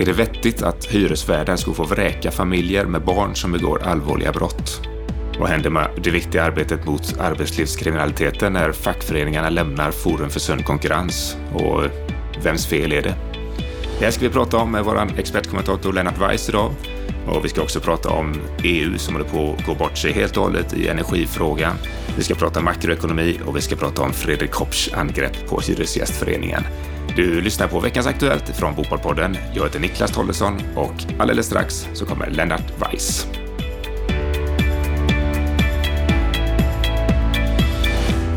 Är det vettigt att hyresvärdar ska få vräka familjer med barn som begår allvarliga brott? Vad händer med det viktiga arbetet mot arbetslivskriminaliteten när fackföreningarna lämnar Forum för sund konkurrens? Och vems fel är det? Det här ska vi prata om med vår expertkommentator Lennart Weiss idag. Och vi ska också prata om EU som håller på att gå bort sig helt och hållet i energifrågan. Vi ska prata makroekonomi och vi ska prata om Fredrik Kopps angrepp på Hyresgästföreningen. Du lyssnar på veckans Aktuellt från Bopolpodden. Jag heter Niklas Tollesson och alldeles strax så kommer Lennart Weiss.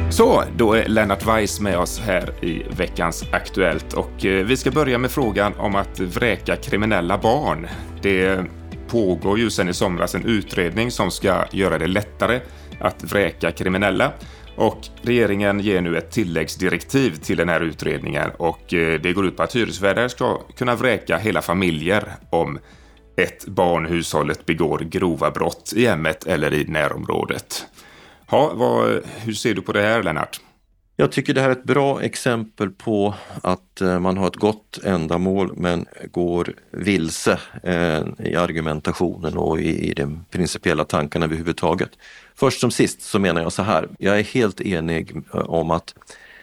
Så, då är Lennart Weiss med oss här i veckans Aktuellt och eh, vi ska börja med frågan om att vräka kriminella barn. Det pågår ju sedan i somras en utredning som ska göra det lättare att vräka kriminella och regeringen ger nu ett tilläggsdirektiv till den här utredningen och eh, det går ut på att hyresvärdar ska kunna vräka hela familjer om ett barn hushållet begår grova brott i hemmet eller i närområdet. Ja, vad, hur ser du på det här Lennart? Jag tycker det här är ett bra exempel på att eh, man har ett gott ändamål men går vilse eh, i argumentationen och i, de principiella tankarna överhuvudtaget. Först som sist så menar jag så här, jag är helt enig eh, om att,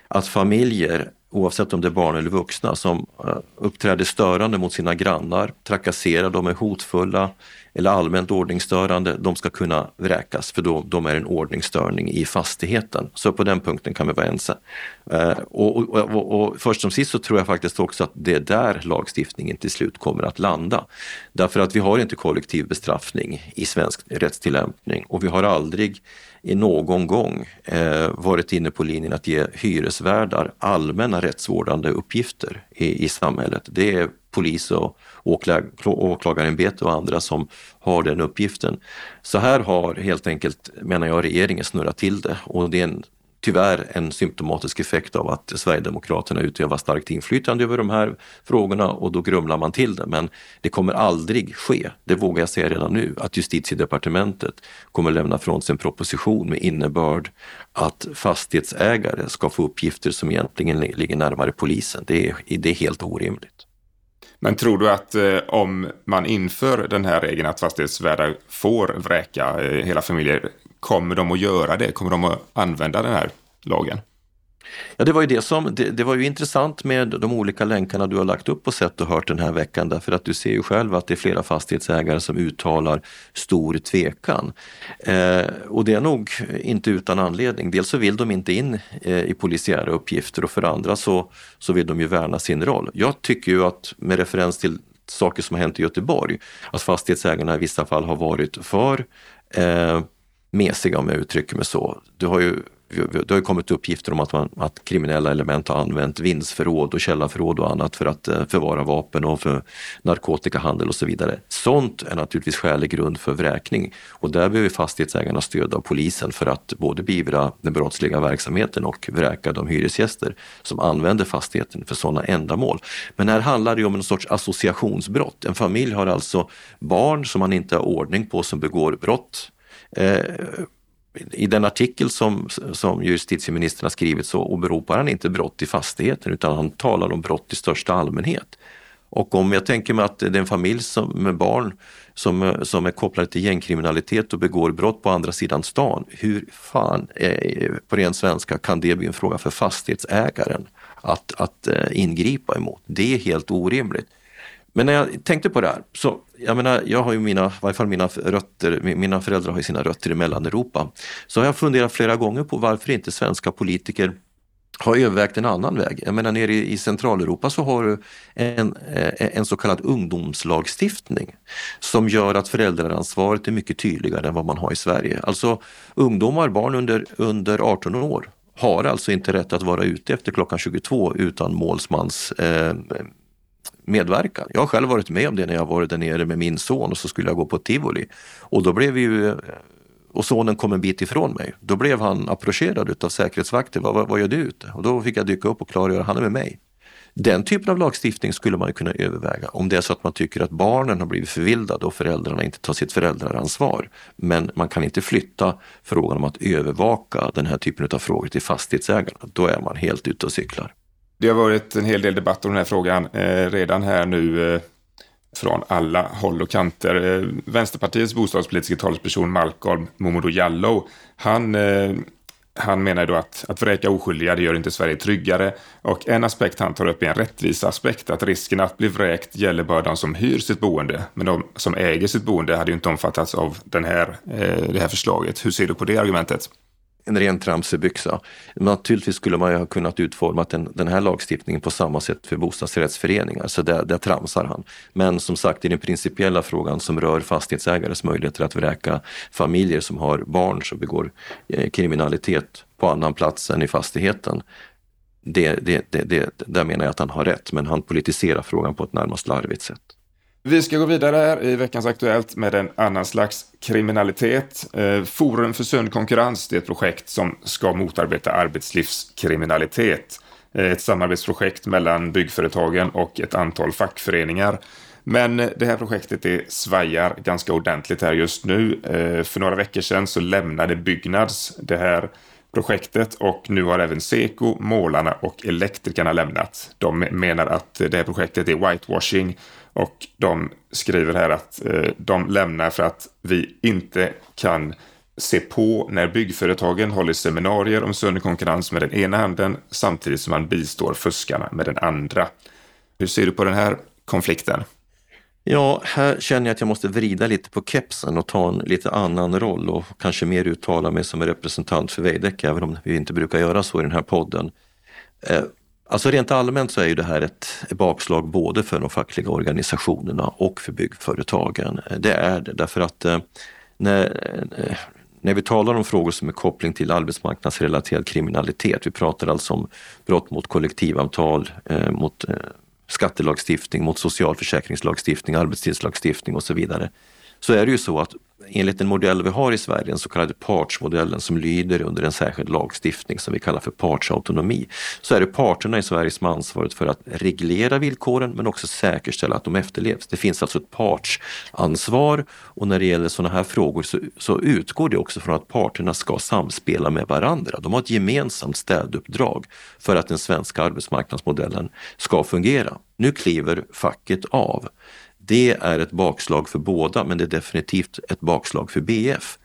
att familjer oavsett om det är barn eller vuxna, som eh, uppträder störande mot sina grannar, trakasserar, de är hotfulla, eller allmänt ordningsstörande, de ska kunna vräkas för då, de är en ordningsstörning i fastigheten. Så på den punkten kan vi vara ense. Eh, och, och, och, och, först som sist så tror jag faktiskt också att det är där lagstiftningen till slut kommer att landa. Därför att vi har inte kollektiv bestraffning i svensk rättstillämpning och vi har aldrig i någon gång eh, varit inne på linjen att ge hyresvärdar allmänna rättsvårdande uppgifter i, i samhället. Det är polis och åklag, åklagarämbete och andra som har den uppgiften. Så här har helt enkelt, menar jag, regeringen snurrat till det och det är en tyvärr en symptomatisk effekt av att Sverigedemokraterna utövar starkt inflytande över de här frågorna och då grumlar man till det. Men det kommer aldrig ske, det vågar jag säga redan nu, att justitiedepartementet kommer lämna från sig en proposition med innebörd att fastighetsägare ska få uppgifter som egentligen ligger närmare polisen. Det är, det är helt orimligt. Men tror du att eh, om man inför den här regeln att fastighetsvärdar får vräka eh, hela familjer, kommer de att göra det? Kommer de att använda den här lagen? Ja, det var ju det som, det, det, var ju intressant med de olika länkarna du har lagt upp och sett och hört den här veckan därför att du ser ju själv att det är flera fastighetsägare som uttalar stor tvekan. Eh, och det är nog inte utan anledning. Dels så vill de inte in eh, i polisiära uppgifter och för andra så, så vill de ju värna sin roll. Jag tycker ju att med referens till saker som har hänt i Göteborg, att fastighetsägarna i vissa fall har varit för eh, mesiga om jag uttrycker mig så. Du har ju det har kommit uppgifter om att, man, att kriminella element har använt vindsförråd och källarförråd och annat för att eh, förvara vapen och för narkotikahandel och så vidare. Sånt är naturligtvis skälig grund för vräkning och där behöver fastighetsägarna stöd av polisen för att både beivra den brottsliga verksamheten och vräka de hyresgäster som använder fastigheten för sådana ändamål. Men här handlar det om en sorts associationsbrott. En familj har alltså barn som man inte har ordning på som begår brott. Eh, I den artikel som, som justitieministern har skrivit så åberopar han inte brott i fastigheten utan han talar om brott i största allmänhet. Och om jag tänker mig att det är en familj som, med barn som, som är kopplade till gängkriminalitet och begår brott på andra sidan stan. Hur fan, eh, på ren svenska, kan det bli en fråga för fastighetsägaren att, att eh, ingripa emot? Det är helt orimligt. Men när jag tänkte på det här, så jag menar, jag har ju mina, i varje fall mina rötter, mina föräldrar har ju sina rötter i Mellaneuropa. Så har jag funderat flera gånger på varför inte svenska politiker har övervägt en annan väg. Jag menar nere i Centraleuropa så har du en, eh, en så kallad ungdomslagstiftning som gör att föräldraransvaret är mycket tydligare än vad man har i Sverige. Alltså ungdomar, barn under, under 18 år har alltså inte rätt att vara ute efter klockan 22 utan målsmans eh, medverkan. Jag har själv varit med om det när jag varit där nere med min son och så skulle jag gå på tivoli. Och då blev ju och sonen kom en bit ifrån mig. Då blev han approcherad av säkerhetsvakter. Vad, vad, vad gör du ute? Och då fick jag dyka upp och klargöra, han är med mig. Den typen av lagstiftning skulle man kunna överväga om det är så att man tycker att barnen har blivit förvildade och föräldrarna inte tar sitt föräldraransvar. Men man kan inte flytta frågan om att övervaka den här typen av frågor till fastighetsägarna. Då är man helt ute och cyklar. Det har varit en hel del debatt om den här frågan eh, redan här nu. Eh, från alla håll och kanter. Eh, Vänsterpartiets bostadspolitiska talesperson Malcolm Momodou Jallow, han eh, han menar då att, att vräka oskyldiga, det gör inte Sverige tryggare. Och en aspekt han tar upp är en rättviseaspekt, att risken att bli vräkt gäller bara de som hyr sitt boende. Men de som äger sitt boende hade ju inte omfattats av den här, eh, det här förslaget. Hur ser du på det argumentet? En ren tramsebyxa. Naturligtvis skulle man ju ha kunnat utforma den, den här lagstiftningen på samma sätt för bostadsrättsföreningar, så där, där tramsar han. Men som sagt, i den principiella frågan som rör fastighetsägares möjligheter att vräka familjer som har barn som begår eh, kriminalitet på annan plats än i fastigheten. Det, det, det, det, där menar jag att han har rätt, men han politiserar frågan på ett närmast larvigt sätt. Vi ska gå vidare här i veckans Aktuellt med en annan slags kriminalitet. Eh, Forum för sund konkurrens det är ett projekt som ska motarbeta arbetslivskriminalitet. Eh, ett samarbetsprojekt mellan byggföretagen och ett antal fackföreningar. Men eh, det här projektet det svajar ganska ordentligt här just nu. För några veckor sedan så lämnade Byggnads det här projektet och nu har även Seko, målarna och elektrikerna lämnat. De menar att det här projektet är whitewashing och de skriver här att eh, de lämnar för att vi inte kan se på när byggföretagen håller seminarier om sund konkurrens med den ena handen samtidigt som man bistår fuskarna med den andra. Hur ser du på den här konflikten? Ja, här känner jag att jag måste vrida lite på kepsen och ta en lite annan roll och kanske mer uttala mig som en representant för Veidekke, även om vi inte brukar göra så i den här podden. Eh, alltså rent allmänt så är ju det här ett bakslag både för de fackliga organisationerna och för byggföretagen. Eh, det är det därför att eh, när, när vi talar om frågor som är koppling till arbetsmarknadsrelaterad kriminalitet, vi pratar alltså om brott mot kollektivavtal, mot skattelagstiftning, mot socialförsäkringslagstiftning, arbetstidslagstiftning och så vidare. Så är det ju så att enligt den modell vi har i Sverige, den så kallade partsmodellen som lyder under en särskild lagstiftning som vi kallar för partsautonomi, så är det parterna i Sverige som har ansvaret för att reglera villkoren men också säkerställa att de efterlevs. Det finns alltså ett partsansvar och när det gäller sådana här frågor så, så utgår det också från att parterna ska samspela med varandra. De har ett gemensamt städuppdrag för att den svenska arbetsmarknadsmodellen ska fungera. Nu kliver facket av. Det är ett bakslag för båda, men det är definitivt ett bakslag för BF.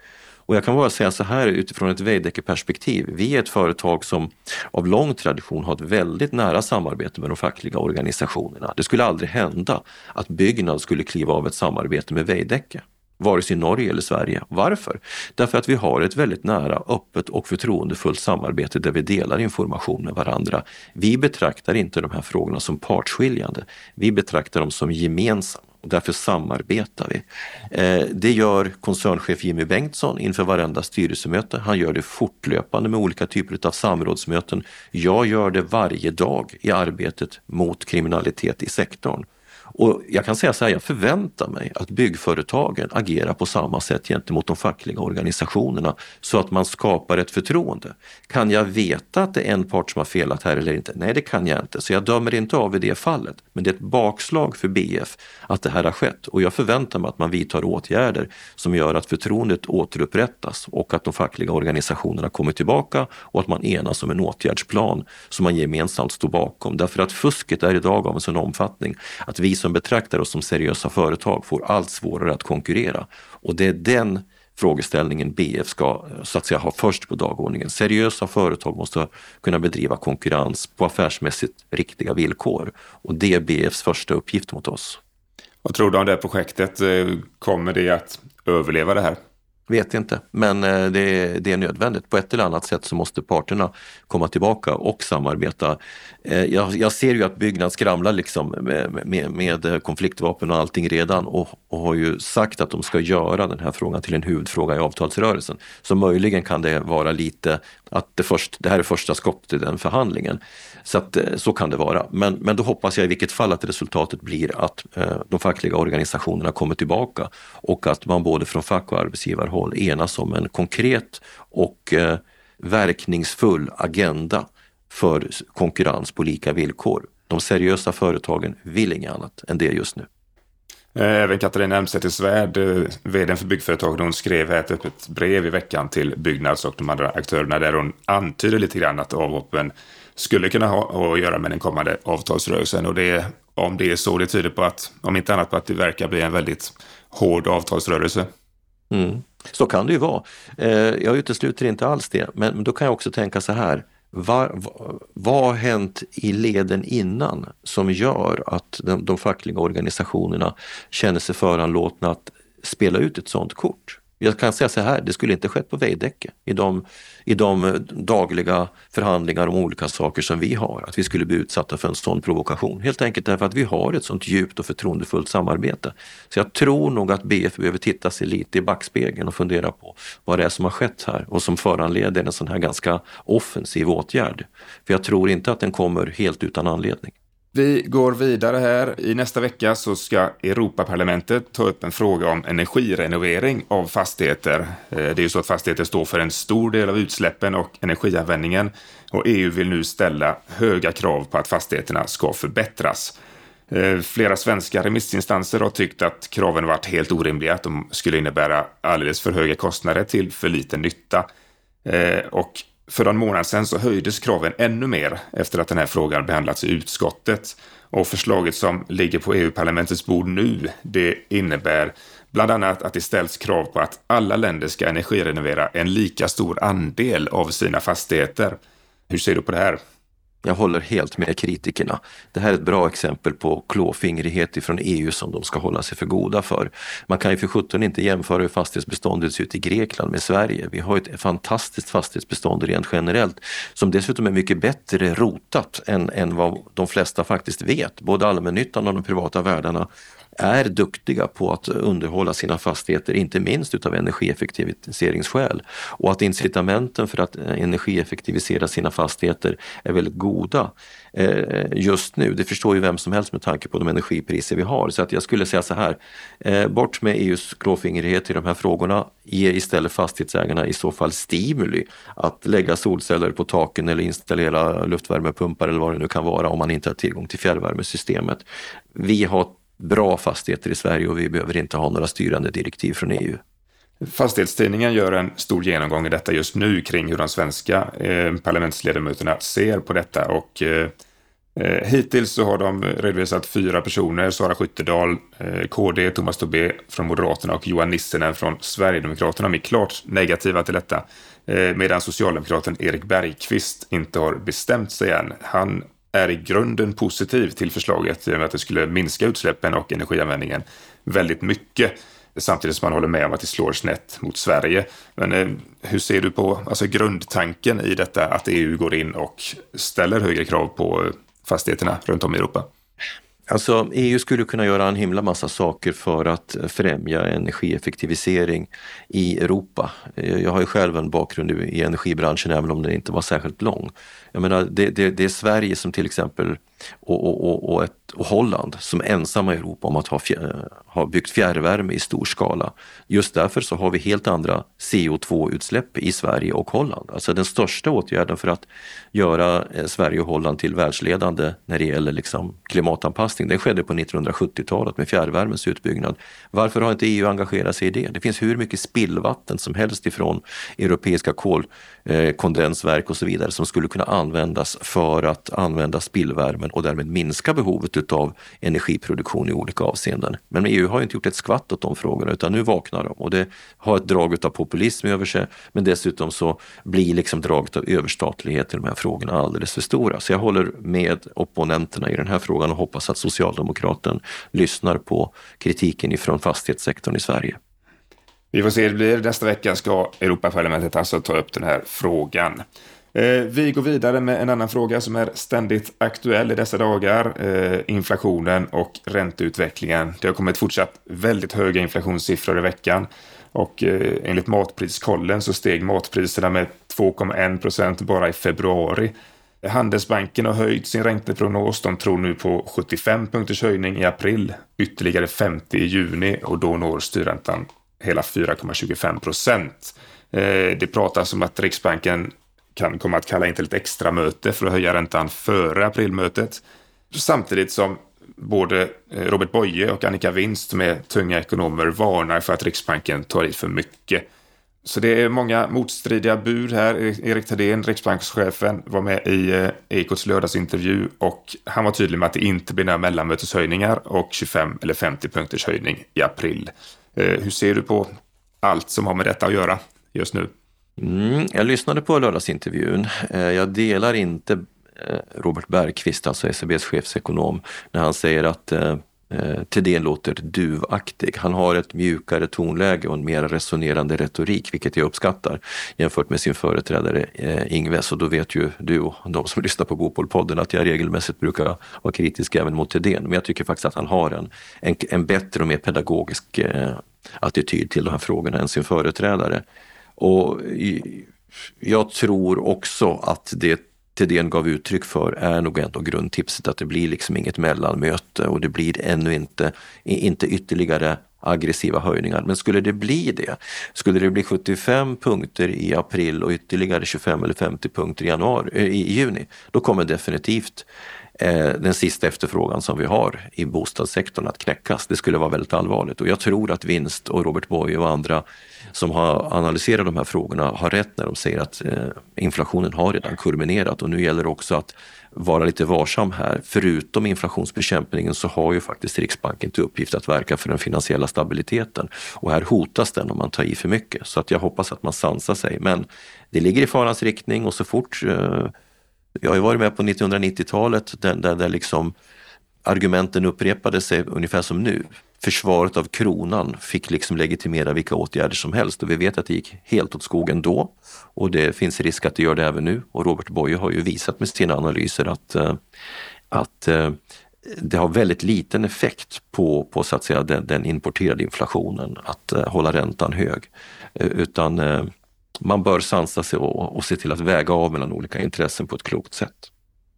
Och jag kan bara säga så här utifrån ett Veidekke-perspektiv. Vi är ett företag som av lång tradition har ett väldigt nära samarbete med de fackliga organisationerna. Det skulle aldrig hända att Byggnad skulle kliva av ett samarbete med Veidekke vare sig i Norge eller Sverige. Varför? Därför att vi har ett väldigt nära, öppet och förtroendefullt samarbete där vi delar information med varandra. Vi betraktar inte de här frågorna som partsskiljande. Vi betraktar dem som gemensamma och därför samarbetar vi. Eh, det gör koncernchef Jimmy Bengtsson inför varenda styrelsemöte. Han gör det fortlöpande med olika typer av samrådsmöten. Jag gör det varje dag i arbetet mot kriminalitet i sektorn. Och jag kan säga så här, jag förväntar mig att byggföretagen agerar på samma sätt gentemot de fackliga organisationerna så att man skapar ett förtroende. Kan jag veta att det är en part som har felat här eller inte? Nej, det kan jag inte, så jag dömer inte av i det fallet. Men det är ett bakslag för BF att det här har skett och jag förväntar mig att man vidtar åtgärder som gör att förtroendet återupprättas och att de fackliga organisationerna kommer tillbaka och att man enas om en åtgärdsplan som man gemensamt står bakom. Därför att fusket är idag av en sån omfattning att vi som betraktar oss som seriösa företag får allt svårare att konkurrera. Och det är den frågeställningen BF ska eh, så att säga ha först på dagordningen. Seriösa företag måste kunna bedriva konkurrens på affärsmässigt riktiga villkor och det är BFs första uppgift mot oss. Vad tror du om det här projektet? Eh, kommer det att överleva det här? Vet inte, men eh, det är, det är nödvändigt. På ett eller annat sätt så måste parterna komma tillbaka och samarbeta. Eh, jag, jag ser ju att Byggnads skramlar liksom med, med, med, konfliktvapen och allting redan och, och, har ju sagt att de ska göra den här frågan till en huvudfråga i avtalsrörelsen. Så möjligen kan det vara lite att det, först, det här är första skottet i den förhandlingen. Så, att, eh, så kan det vara. Men, men då hoppas jag i vilket fall att resultatet blir att eh, de fackliga organisationerna kommer tillbaka och att man både från fack och arbetsgivare arbetsgivarhåll enas om en konkret och eh, verkningsfull agenda för konkurrens på lika villkor. De seriösa företagen vill inget annat än det just nu. Eh, även Katarina Elmsäter-Svärd, eh, vd för Byggföretagen, hon skrev ett öppet brev i veckan till Byggnads och de andra aktörerna där hon antyder lite grann att avhoppen skulle kunna ha att göra med den kommande avtalsrörelsen och det om det är så, det tyder på att, om inte annat på att det verkar bli en väldigt hård avtalsrörelse. Mm. Så kan det ju vara. Eh, jag utesluter inte alls det, men då kan jag också tänka så här. Vad, vad har hänt i leden innan som gör att de, de fackliga organisationerna känner sig föranlåtna att spela ut ett sådant kort? Jag kan säga så här, det skulle inte skett på Veidekke i de, i de eh, dagliga förhandlingar om olika saker som vi har, att vi skulle bli utsatta för en sån provokation. Helt enkelt därför att vi har ett sånt djupt och förtroendefullt samarbete. Så jag tror nog att BF behöver titta sig lite i backspegeln och fundera på vad det är som har skett här och som föranleder en sån här ganska offensiv åtgärd. För jag tror inte att den kommer helt utan anledning. Vi går vidare här. I nästa vecka så ska Europaparlamentet ta upp en fråga om energirenovering av fastigheter. Eh, det är ju så att fastigheter står för en stor del av utsläppen och energianvändningen och EU vill nu ställa höga krav på att fastigheterna ska förbättras. Eh, flera svenska remissinstanser har tyckt att kraven varit helt orimliga, att de skulle innebära alldeles för höga kostnader till för liten nytta. Eh, och för en månad sedan så höjdes kraven ännu mer efter att den här frågan behandlats i utskottet. Och förslaget som ligger på EU-parlamentets bord nu, det innebär bland annat att det ställs krav på att alla länder ska energirenovera en lika stor andel av sina fastigheter. Hur ser du på det här? Jag håller helt med kritikerna. Det här är ett bra exempel på klåfingrighet ifrån EU som de ska hålla sig för goda för. Man kan ju för sjutton inte jämföra hur fastighetsbeståndet ser ut i Grekland med Sverige. Vi har ett fantastiskt fastighetsbestånd rent generellt som dessutom är mycket bättre rotat än, än vad de flesta faktiskt vet. Både allmännyttan och de privata värdarna är duktiga på att underhålla sina fastigheter, inte minst utav energieffektiviseringsskäl. Och att incitamenten för att eh, energieffektivisera sina fastigheter är väldigt goda eh, just nu. Det förstår ju vem som helst med tanke på de energipriser vi har. Så att jag skulle säga så här, eh, bort med EUs klåfingrighet i de här frågorna. Ge istället fastighetsägarna i så fall stimuli att lägga solceller på taken eller installera luftvärmepumpar eller vad det nu kan vara om man inte har tillgång till fjärrvärmesystemet. Vi har bra fastigheter i Sverige och vi behöver inte ha några styrande direktiv från EU. Fastighetstidningen gör en stor genomgång i detta just nu kring hur de svenska eh, parlamentsledamöterna ser på detta och eh, eh hittills så har de redovisat fyra personer, Sara Skyttedal, eh, KD, Thomas Tobé från Moderaterna och Johan Nissinen från Sverigedemokraterna. De är klart negativa till detta. Eh, medan socialdemokraten Erik Bergqvist inte har bestämt sig än. Han är i grunden positiv till förslaget i och med att det skulle minska utsläppen och energianvändningen väldigt mycket. Samtidigt som man håller med om att det slår snett mot Sverige. Men eh, hur ser du på alltså, grundtanken i detta att EU går in och ställer högre krav på eh, fastigheterna runt om i Europa? Alltså EU skulle kunna göra en himla massa saker för att främja energieffektivisering i Europa. Eh, jag har ju själv en bakgrund i energibranschen även om den inte var särskilt lång. Jag menar, det, det, det är Sverige som till exempel och, och, och, ett, och Holland som ensamma i Europa om att ha, fjär, ha byggt fjärrvärme i stor skala. Just därför så har vi helt andra CO2-utsläpp i Sverige och Holland. Alltså den största åtgärden för att göra eh, Sverige och Holland till världsledande när det gäller liksom klimatanpassning, den skedde på 1970-talet med fjärrvärmens utbyggnad. Varför har inte EU engagerat sig i det? Det finns hur mycket spillvatten som helst ifrån europeiska kolkondensverk eh, och så vidare som skulle kunna användas för att använda spillvärme spillvärmen och därmed minska behovet utav energiproduktion i olika avseenden. Men EU har inte gjort ett skvatt åt de frågorna utan nu vaknar de och det har ett drag utav populism över sig men dessutom så blir liksom draget av överstatlighet i de här frågorna alldeles för stora. Så jag håller med opponenterna i den här frågan och hoppas att Socialdemokraten lyssnar på kritiken ifrån fastighetssektorn i Sverige. Vi får se hur det blir. Nästa vecka ska Europaparlamentet alltså ta upp den här frågan. Eh, vi går vidare med en annan fråga som är ständigt aktuell i dessa dagar. Eh, inflationen och ränteutvecklingen. Det har kommit fortsatt väldigt höga inflationssiffror i veckan. Och eh, enligt Matpriskollen så steg matpriserna med 2,1 procent bara i februari. Handelsbanken har höjt sin ränteprognos. De tror nu på 75 punkters höjning i april, ytterligare 50 i juni och då når styrräntan hela 4,25 procent. Det pratas om att Riksbanken kan komma att kalla in till ett extra möte för att höja räntan före aprilmötet. Samtidigt som både eh, Robert Boye och Annika Winst med tunga ekonomer varnar för att Riksbanken tar i för mycket. Så det är många motstridiga bud här. E- Erik Thedéen, riksbankschefen, var med i eh, Ekots lördagsintervju och han var tydlig med att det inte blir några mellanmöteshöjningar och 25 eller 50 punkters höjning i april. Eh, hur ser du på allt som har med detta att göra just nu? Mm, jag lyssnade på lördagsintervjun. Eh, jag delar inte eh, Robert Bergqvist, alltså SEBs chefsekonom, när han säger att eh, Thedéen låter duvaktig. Han har ett mjukare tonläge och en mer resonerande retorik, vilket jag uppskattar jämfört med sin företrädare eh, Ingves. Och då vet ju du och de som lyssnar på Bopolpodden att jag regelmässigt brukar vara kritisk även mot Thedéen. Men jag tycker faktiskt att han har en, en, en bättre och mer pedagogisk eh, attityd till de här frågorna än sin företrädare. Och jag tror också att det Thedéen gav uttryck för är nog ändå grundtipset att det blir liksom inget mellanmöte och det blir ännu inte, inte ytterligare aggressiva höjningar. Men skulle det bli det, skulle det bli 75 punkter i april och ytterligare 25 eller 50 punkter i, januari, eh, i juni, då kommer definitivt Eh, den sista efterfrågan som vi har i bostadssektorn att knäckas. Det skulle vara väldigt allvarligt och jag tror att Vinst och Robert Boye och andra som har analyserat de här frågorna har rätt när de säger att eh, inflationen har redan kulminerat och nu gäller det också att vara lite varsam här. Förutom inflationsbekämpningen så har ju faktiskt Riksbanken till uppgift att verka för den finansiella stabiliteten och här hotas den om man tar i för mycket. Så att jag hoppas att man sansar sig. Men det ligger i farans riktning och så fort eh, jag har ju varit med på 1990-talet där, där, där liksom argumenten upprepade sig ungefär som nu. Försvaret av kronan fick liksom legitimera vilka åtgärder som helst och vi vet att det gick helt åt skogen då. Och det finns risk att det gör det även nu. Och Robert Boye har ju visat med sina analyser att, eh, att eh, det har väldigt liten effekt på, på så att säga, den, den importerade inflationen att eh, hålla räntan hög. Utan man bör sansa sig och, och se till att väga av mellan olika intressen på ett klokt sätt.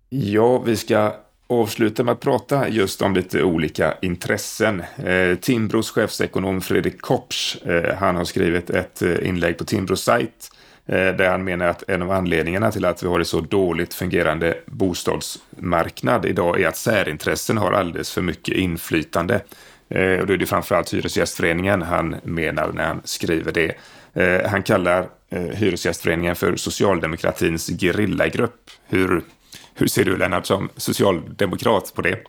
Ja, vi ska avsluta med att prata just om lite olika intressen. Eh, Timbros chefsekonom Fredrik Kopsch, eh, han har skrivit ett eh, inlägg på Timbros sajt eh, där han menar att en av anledningarna till att vi har en så dåligt fungerande bostadsmarknad idag är att särintressen har alldeles för mycket inflytande. Eh, och då är det framförallt Hyresgästföreningen han menar när han skriver det. Eh, han kallar Eh, Hyresgästföreningen för socialdemokratins gerillagrupp. Hur hur ser du Lennart som socialdemokrat på det?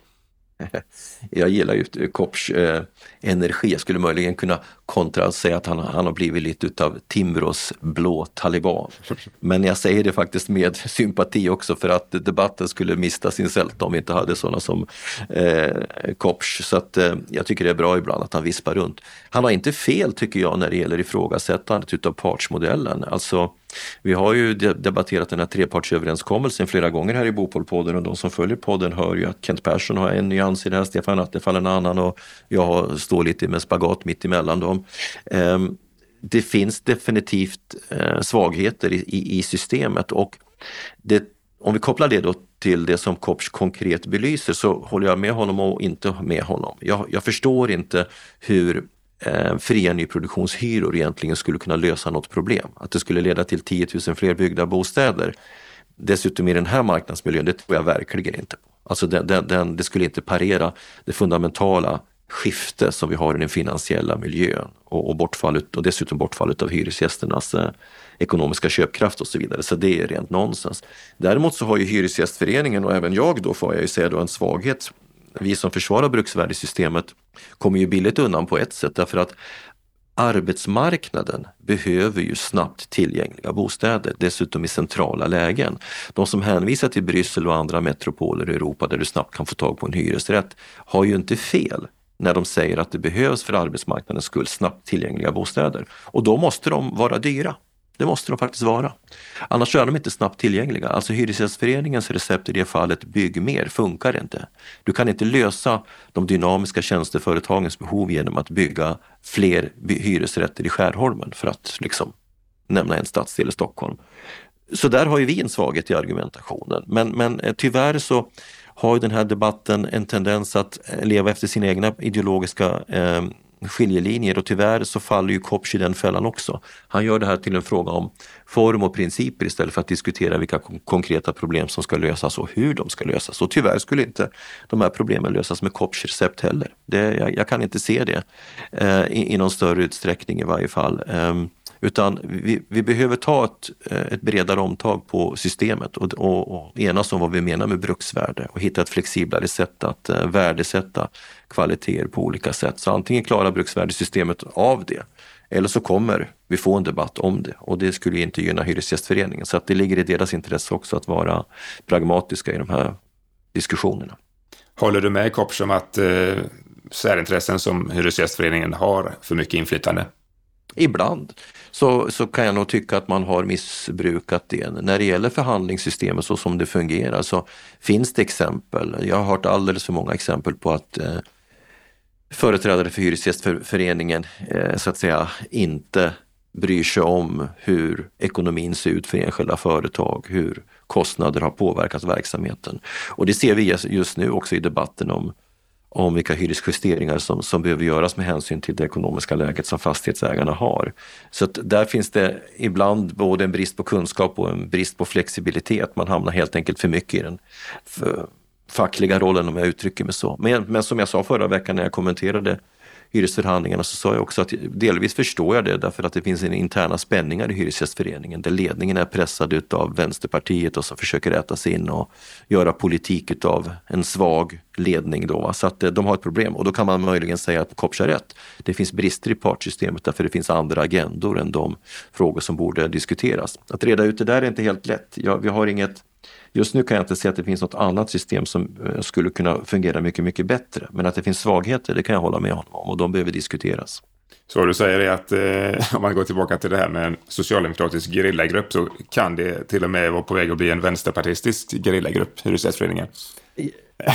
Jag gillar ju eh, Kopps eh, energi. Jag skulle möjligen kunna kontra och säga att han, han har blivit lite utav Timrås blå taliban. Men jag säger det faktiskt med sympati också för att debatten skulle mista sin sälta om vi inte hade sådana som eh, Kopsch. Så att eh, jag tycker det är bra ibland att han vispar runt. Han har inte fel tycker jag när det gäller ifrågasättandet utav partsmodellen. Alltså vi har ju debatterat den här trepartsöverenskommelsen flera gånger här i Bopolpodden och de som följer podden hör ju att Kent Persson har en nyans i det här, Stefan Attefall en annan och jag står lite med spagat mitt emellan dem. Ehm, det finns definitivt eh, svagheter i, i systemet och det, om vi kopplar det då till det som Kopsch konkret belyser så håller jag med honom och inte med honom. Jag, jag förstår inte hur eh, fria nyproduktionshyror egentligen skulle kunna lösa något problem. Att det skulle leda till 10 000 fler byggda bostäder. Dessutom i den här marknadsmiljön, det tror jag verkligen inte på. Alltså den, den, den, det skulle inte parera det fundamentala skifte som vi har i den finansiella miljön och, och, bortfallet, och dessutom bortfallet av hyresgästernas eh, ekonomiska köpkraft och så vidare. Så det är rent nonsens. Däremot så har ju Hyresgästföreningen och även jag då får jag ju säga då en svaghet. Vi som försvarar bruksvärdessystemet kommer ju billigt undan på ett sätt därför att Arbetsmarknaden behöver ju snabbt tillgängliga bostäder, dessutom i centrala lägen. De som hänvisar till Bryssel och andra metropoler i Europa där du snabbt kan få tag på en hyresrätt har ju inte fel när de säger att det behövs för arbetsmarknadens skull snabbt tillgängliga bostäder. Och då måste de vara dyra. Det måste de faktiskt vara. Annars är de inte snabbt tillgängliga. Alltså Hyresgästföreningens recept i det fallet, bygg mer, funkar inte. Du kan inte lösa de dynamiska tjänsteföretagens behov genom att bygga fler hyresrätter i Skärholmen för att liksom nämna en stadsdel i Stockholm. Så där har ju vi en svaghet i argumentationen. Men, men eh, tyvärr så har ju den här debatten en tendens att leva efter sina egna ideologiska eh, skiljelinjer och tyvärr så faller ju Kopsch i den fällan också. Han gör det här till en fråga om form och principer istället för att diskutera vilka konkreta problem som ska lösas och hur de ska lösas. Och tyvärr skulle inte de här problemen lösas med Kopsch recept heller. Det, jag, jag, kan inte se det eh, i, i någon större utsträckning i varje fall. Um, utan vi, vi behöver ta ett, eh, ett bredare omtag på systemet och, och, och enas om vad vi menar med bruksvärde och hitta ett flexiblare sätt att uh, värdesätta kvaliteter på olika sätt. Så antingen klarar bruksvärdesystemet av det eller så kommer vi få en debatt om det och det skulle inte gynna Hyresgästföreningen. Så att det ligger i deras intresse också att vara pragmatiska i de här diskussionerna. Håller du med Kopsch om att eh, särintressen som Hyresgästföreningen har för mycket inflytande? Ibland så, så kan jag nog tycka att man har missbrukat det. När det gäller förhandlingssystemet så som det fungerar så finns det exempel. Jag har hört alldeles för många exempel på att eh, företrädare för Hyresgästföreningen eh, så att säga inte bryr sig om hur ekonomin ser ut för enskilda företag, hur kostnader har påverkat verksamheten. Och det ser vi just nu också i debatten om, om vilka hyresjusteringar som, som behöver göras med hänsyn till det ekonomiska läget som fastighetsägarna har. Så att där finns det ibland både en brist på kunskap och en brist på flexibilitet. Man hamnar helt enkelt för mycket i den fackliga rollen om jag uttrycker mig så. Men, men som jag sa förra veckan när jag kommenterade hyresförhandlingarna så sa jag också att delvis förstår jag det därför att det finns en interna spänningar i Hyresgästföreningen där ledningen är pressad utav Vänsterpartiet och som försöker äta sig in och göra politik utav en svag ledning då. Så att eh, de har ett problem och då kan man möjligen säga att Kopsch har rätt. Det finns brister i partsystemet därför det finns andra agendor än de frågor som borde diskuteras. Att reda ut det där är inte helt lätt. Ja, vi har inget Just nu kan jag inte se att det finns något annat system som eh, skulle kunna fungera mycket, mycket bättre. Men att det finns svagheter, det kan jag hålla med honom om och de behöver diskuteras. Så du säger är att eh, om man går tillbaka till det här med en socialdemokratisk gerillagrupp så kan det till och med vara på väg att bli en vänsterpartistisk gerillagrupp, Hyresgästföreningen?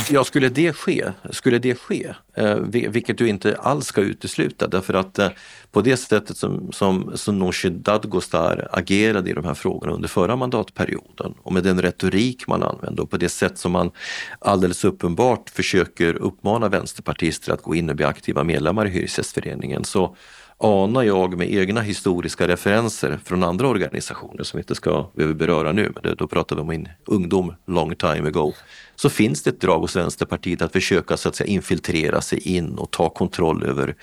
Ja, skulle det ske, skulle det ske, eh, vilket du inte alls ska utesluta därför att eh, på det sättet som, som, som Nooshi Dadgostar agerade i de här frågorna under förra mandatperioden och med den retorik man använde och på det sätt som man alldeles uppenbart försöker uppmana vänsterpartister att gå in och bli aktiva medlemmar i Hyresgästföreningen så anar jag med egna historiska referenser från andra organisationer som vi inte ska behöva beröra nu, men det, då pratar vi om min ungdom long time ago, så finns det ett drag hos Vänsterpartiet att försöka så att säga infiltrera sig in och ta kontroll över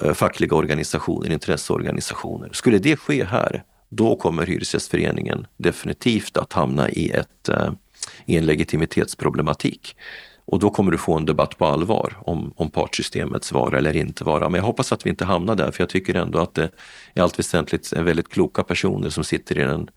eh, fackliga organisationer, intresseorganisationer. Skulle det ske här, då kommer Hyresgästföreningen definitivt att hamna i, ett, eh, i en legitimitetsproblematik. Och då kommer du få en debatt på allvar om, om partssystemets vara eller inte vara. Men jag hoppas att vi inte hamnar där, för jag tycker ändå att det i allt väsentligt är väldigt kloka personer som sitter i, den,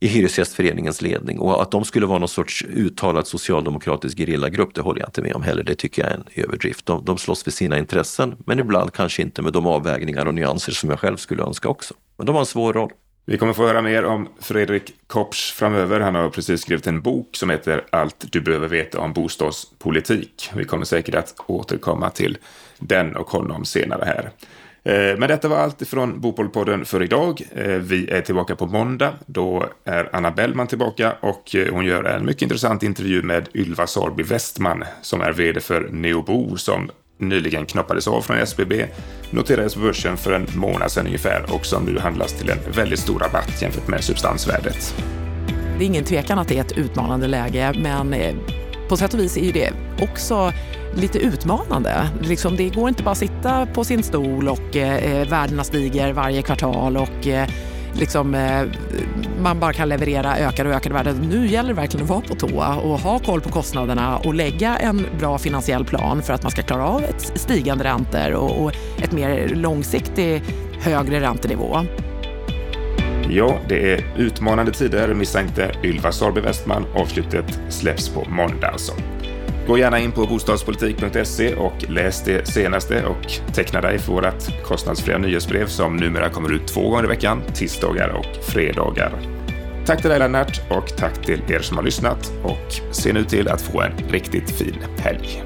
i Hyresgästföreningens ledning. Och att de skulle vara någon sorts uttalad socialdemokratisk gerillagrupp, det håller jag inte med om heller. Det tycker jag är en överdrift. De, de slåss för sina intressen, men ibland kanske inte med de avvägningar och nyanser som jag själv skulle önska också. Men de har en svår roll. Vi kommer få höra mer om Fredrik Kopsch framöver. Han har precis skrivit en bok som heter Allt du behöver veta om bostadspolitik. Vi kommer säkert att återkomma till den och honom senare här. Eh, men detta var allt från Bopolpodden för idag. Eh, vi är tillbaka på måndag. Då är Anna Bellman tillbaka och eh, hon gör en mycket intressant intervju med Ylva Sorby Westman som är vd för Neobo som nyligen knoppades av från SBB, noterades på börsen för en månad sedan ungefär och som nu handlas till en väldigt stor rabatt jämfört med substansvärdet. Det är ingen tvekan att det är ett utmanande läge, men eh, på sätt och vis är det också lite utmanande. Liksom, det går inte bara att sitta på sin stol och eh, eh värdena stiger varje kvartal och eh, liksom, eh, man bara kan leverera ökade och ökade värden. Nu gäller det verkligen att vara på tå och ha koll på kostnaderna och lägga en bra finansiell plan för att man ska klara av ett stigande räntor och, och ett mer långsiktigt högre räntenivå. Ja, det är utmanande tider Missa inte Ylva Sarby Westman. Avslutet släpps på måndag alltså. Gå gärna in på bostadspolitik.se och läs det senaste och teckna dig för vårt kostnadsfria nyhetsbrev som numera kommer ut två gånger i veckan, tisdagar och fredagar. Tack till dig Lennart och tack till er som har lyssnat och se nu till att få en riktigt fin helg.